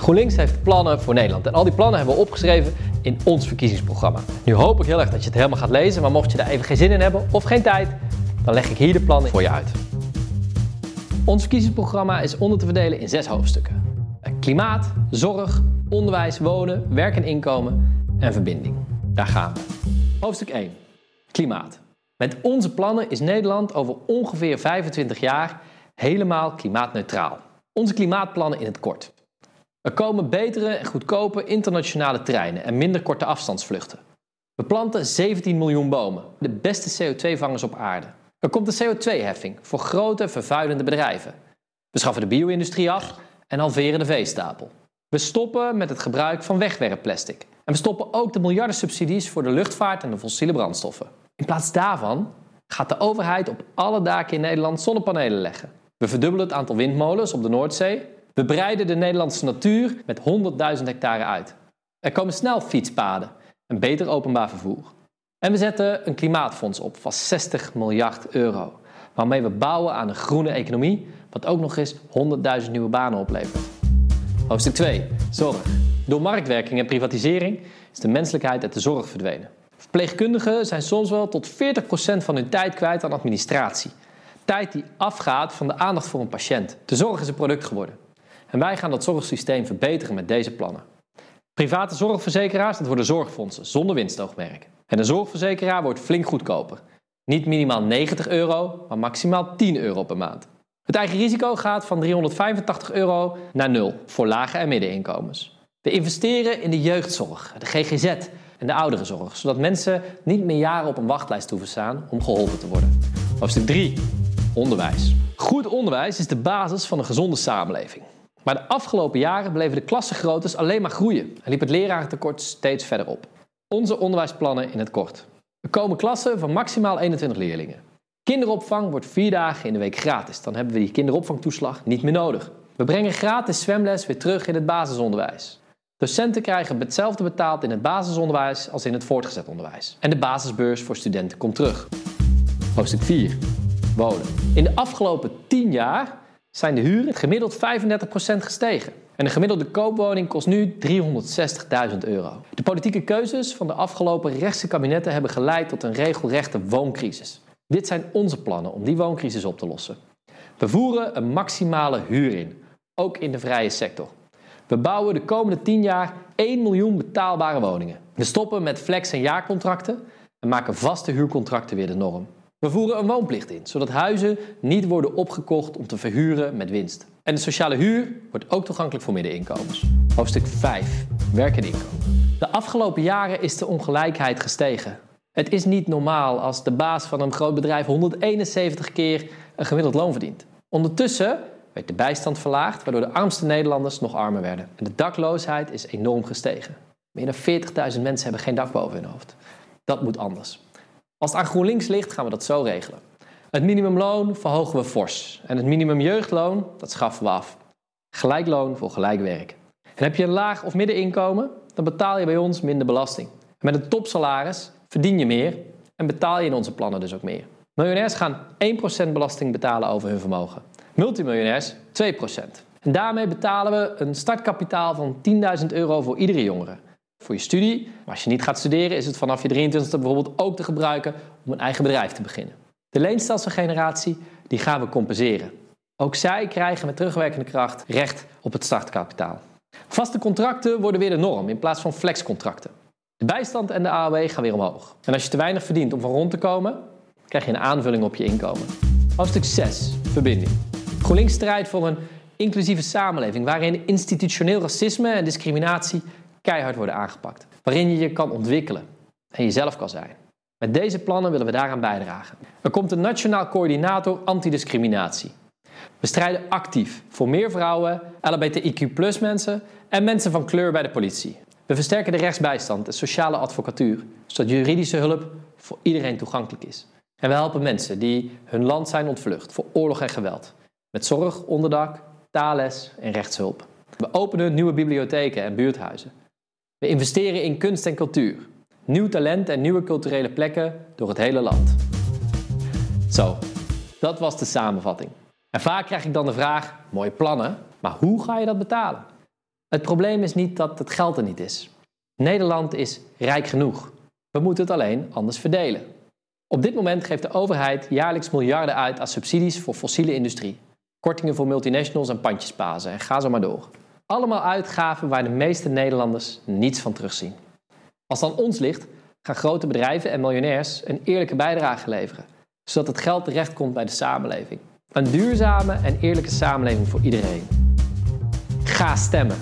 GroenLinks heeft plannen voor Nederland. En al die plannen hebben we opgeschreven in ons verkiezingsprogramma. Nu hoop ik heel erg dat je het helemaal gaat lezen, maar mocht je daar even geen zin in hebben of geen tijd, dan leg ik hier de plannen voor je uit. Ons verkiezingsprogramma is onder te verdelen in zes hoofdstukken: klimaat, zorg, onderwijs, wonen, werk en inkomen en verbinding. Daar gaan we. Hoofdstuk 1: Klimaat. Met onze plannen is Nederland over ongeveer 25 jaar helemaal klimaatneutraal. Onze klimaatplannen in het kort. Er komen betere en goedkope internationale treinen en minder korte afstandsvluchten. We planten 17 miljoen bomen, de beste CO2-vangers op aarde. Er komt een CO2-heffing voor grote vervuilende bedrijven. We schaffen de bio-industrie af en halveren de veestapel. We stoppen met het gebruik van wegwerpplastic. En we stoppen ook de miljarden subsidies voor de luchtvaart en de fossiele brandstoffen. In plaats daarvan gaat de overheid op alle daken in Nederland zonnepanelen leggen. We verdubbelen het aantal windmolens op de Noordzee. We breiden de Nederlandse natuur met 100.000 hectare uit. Er komen snel fietspaden en beter openbaar vervoer. En we zetten een klimaatfonds op van 60 miljard euro, waarmee we bouwen aan een groene economie, wat ook nog eens 100.000 nieuwe banen oplevert. Hoofdstuk 2. Zorg. Door marktwerking en privatisering is de menselijkheid uit de zorg verdwenen. Verpleegkundigen zijn soms wel tot 40% van hun tijd kwijt aan administratie. Tijd die afgaat van de aandacht voor een patiënt. De zorg is een product geworden. En wij gaan dat zorgsysteem verbeteren met deze plannen. Private zorgverzekeraars, dat worden zorgfondsen zonder winstoogmerk. En een zorgverzekeraar wordt flink goedkoper. Niet minimaal 90 euro, maar maximaal 10 euro per maand. Het eigen risico gaat van 385 euro naar 0 voor lage en middeninkomens. We investeren in de jeugdzorg, de GGZ en de ouderenzorg, zodat mensen niet meer jaren op een wachtlijst hoeven staan om geholpen te worden. Hoofdstuk 3. Onderwijs. Goed onderwijs is de basis van een gezonde samenleving. Maar de afgelopen jaren bleven de klassengroottes alleen maar groeien en liep het lerarentekort steeds verder op. Onze onderwijsplannen in het kort. Er komen klassen van maximaal 21 leerlingen. Kinderopvang wordt vier dagen in de week gratis. Dan hebben we die kinderopvangtoeslag niet meer nodig. We brengen gratis zwemles weer terug in het basisonderwijs. Docenten krijgen hetzelfde betaald in het basisonderwijs als in het voortgezet onderwijs. En de basisbeurs voor studenten komt terug. Hoofdstuk 4. Wonen. In de afgelopen 10 jaar zijn de huren gemiddeld 35% gestegen. En een gemiddelde koopwoning kost nu 360.000 euro. De politieke keuzes van de afgelopen rechtse kabinetten hebben geleid tot een regelrechte wooncrisis. Dit zijn onze plannen om die wooncrisis op te lossen. We voeren een maximale huur in, ook in de vrije sector. We bouwen de komende 10 jaar 1 miljoen betaalbare woningen. We stoppen met flex- en jaarcontracten en maken vaste huurcontracten weer de norm. We voeren een woonplicht in, zodat huizen niet worden opgekocht om te verhuren met winst. En de sociale huur wordt ook toegankelijk voor middeninkomens. Hoofdstuk 5. Werk en inkomen. De afgelopen jaren is de ongelijkheid gestegen. Het is niet normaal als de baas van een groot bedrijf 171 keer een gemiddeld loon verdient. Ondertussen werd de bijstand verlaagd, waardoor de armste Nederlanders nog armer werden. En de dakloosheid is enorm gestegen. Meer dan 40.000 mensen hebben geen dak boven hun hoofd. Dat moet anders. Als het aan GroenLinks ligt, gaan we dat zo regelen. Het minimumloon verhogen we fors. En het minimumjeugdloon, dat schaffen we af. Gelijk loon voor gelijk werk. En heb je een laag of middeninkomen, dan betaal je bij ons minder belasting. Met een topsalaris verdien je meer en betaal je in onze plannen dus ook meer. Miljonairs gaan 1% belasting betalen over hun vermogen. Multimiljonairs 2%. En daarmee betalen we een startkapitaal van 10.000 euro voor iedere jongere. Voor je studie, maar als je niet gaat studeren, is het vanaf je 23e bijvoorbeeld ook te gebruiken om een eigen bedrijf te beginnen. De leenstelselgeneratie, die gaan we compenseren. Ook zij krijgen met terugwerkende kracht recht op het startkapitaal. Vaste contracten worden weer de norm in plaats van flexcontracten. De bijstand en de AOW gaan weer omhoog. En als je te weinig verdient om van rond te komen, krijg je een aanvulling op je inkomen. Hoofdstuk 6. Verbinding. GroenLinks strijdt voor een inclusieve samenleving waarin institutioneel racisme en discriminatie keihard worden aangepakt. Waarin je je kan ontwikkelen en jezelf kan zijn. Met deze plannen willen we daaraan bijdragen. Er komt een nationaal coördinator antidiscriminatie. We strijden actief voor meer vrouwen, LHBTIQ mensen en mensen van kleur bij de politie. We versterken de rechtsbijstand en sociale advocatuur, zodat juridische hulp voor iedereen toegankelijk is. En we helpen mensen die hun land zijn ontvlucht voor oorlog en geweld. Met zorg, onderdak, taalles en rechtshulp. We openen nieuwe bibliotheken en buurthuizen. We investeren in kunst en cultuur. Nieuw talent en nieuwe culturele plekken door het hele land. Zo, dat was de samenvatting. En vaak krijg ik dan de vraag: mooie plannen, maar hoe ga je dat betalen? Het probleem is niet dat het geld er niet is. Nederland is rijk genoeg. We moeten het alleen anders verdelen. Op dit moment geeft de overheid jaarlijks miljarden uit aan subsidies voor fossiele industrie. Kortingen voor multinationals en pandjespazen en ga zo maar door. Allemaal uitgaven waar de meeste Nederlanders niets van terugzien. Als het aan ons ligt, gaan grote bedrijven en miljonairs een eerlijke bijdrage leveren, zodat het geld terechtkomt bij de samenleving. Een duurzame en eerlijke samenleving voor iedereen. Ga stemmen.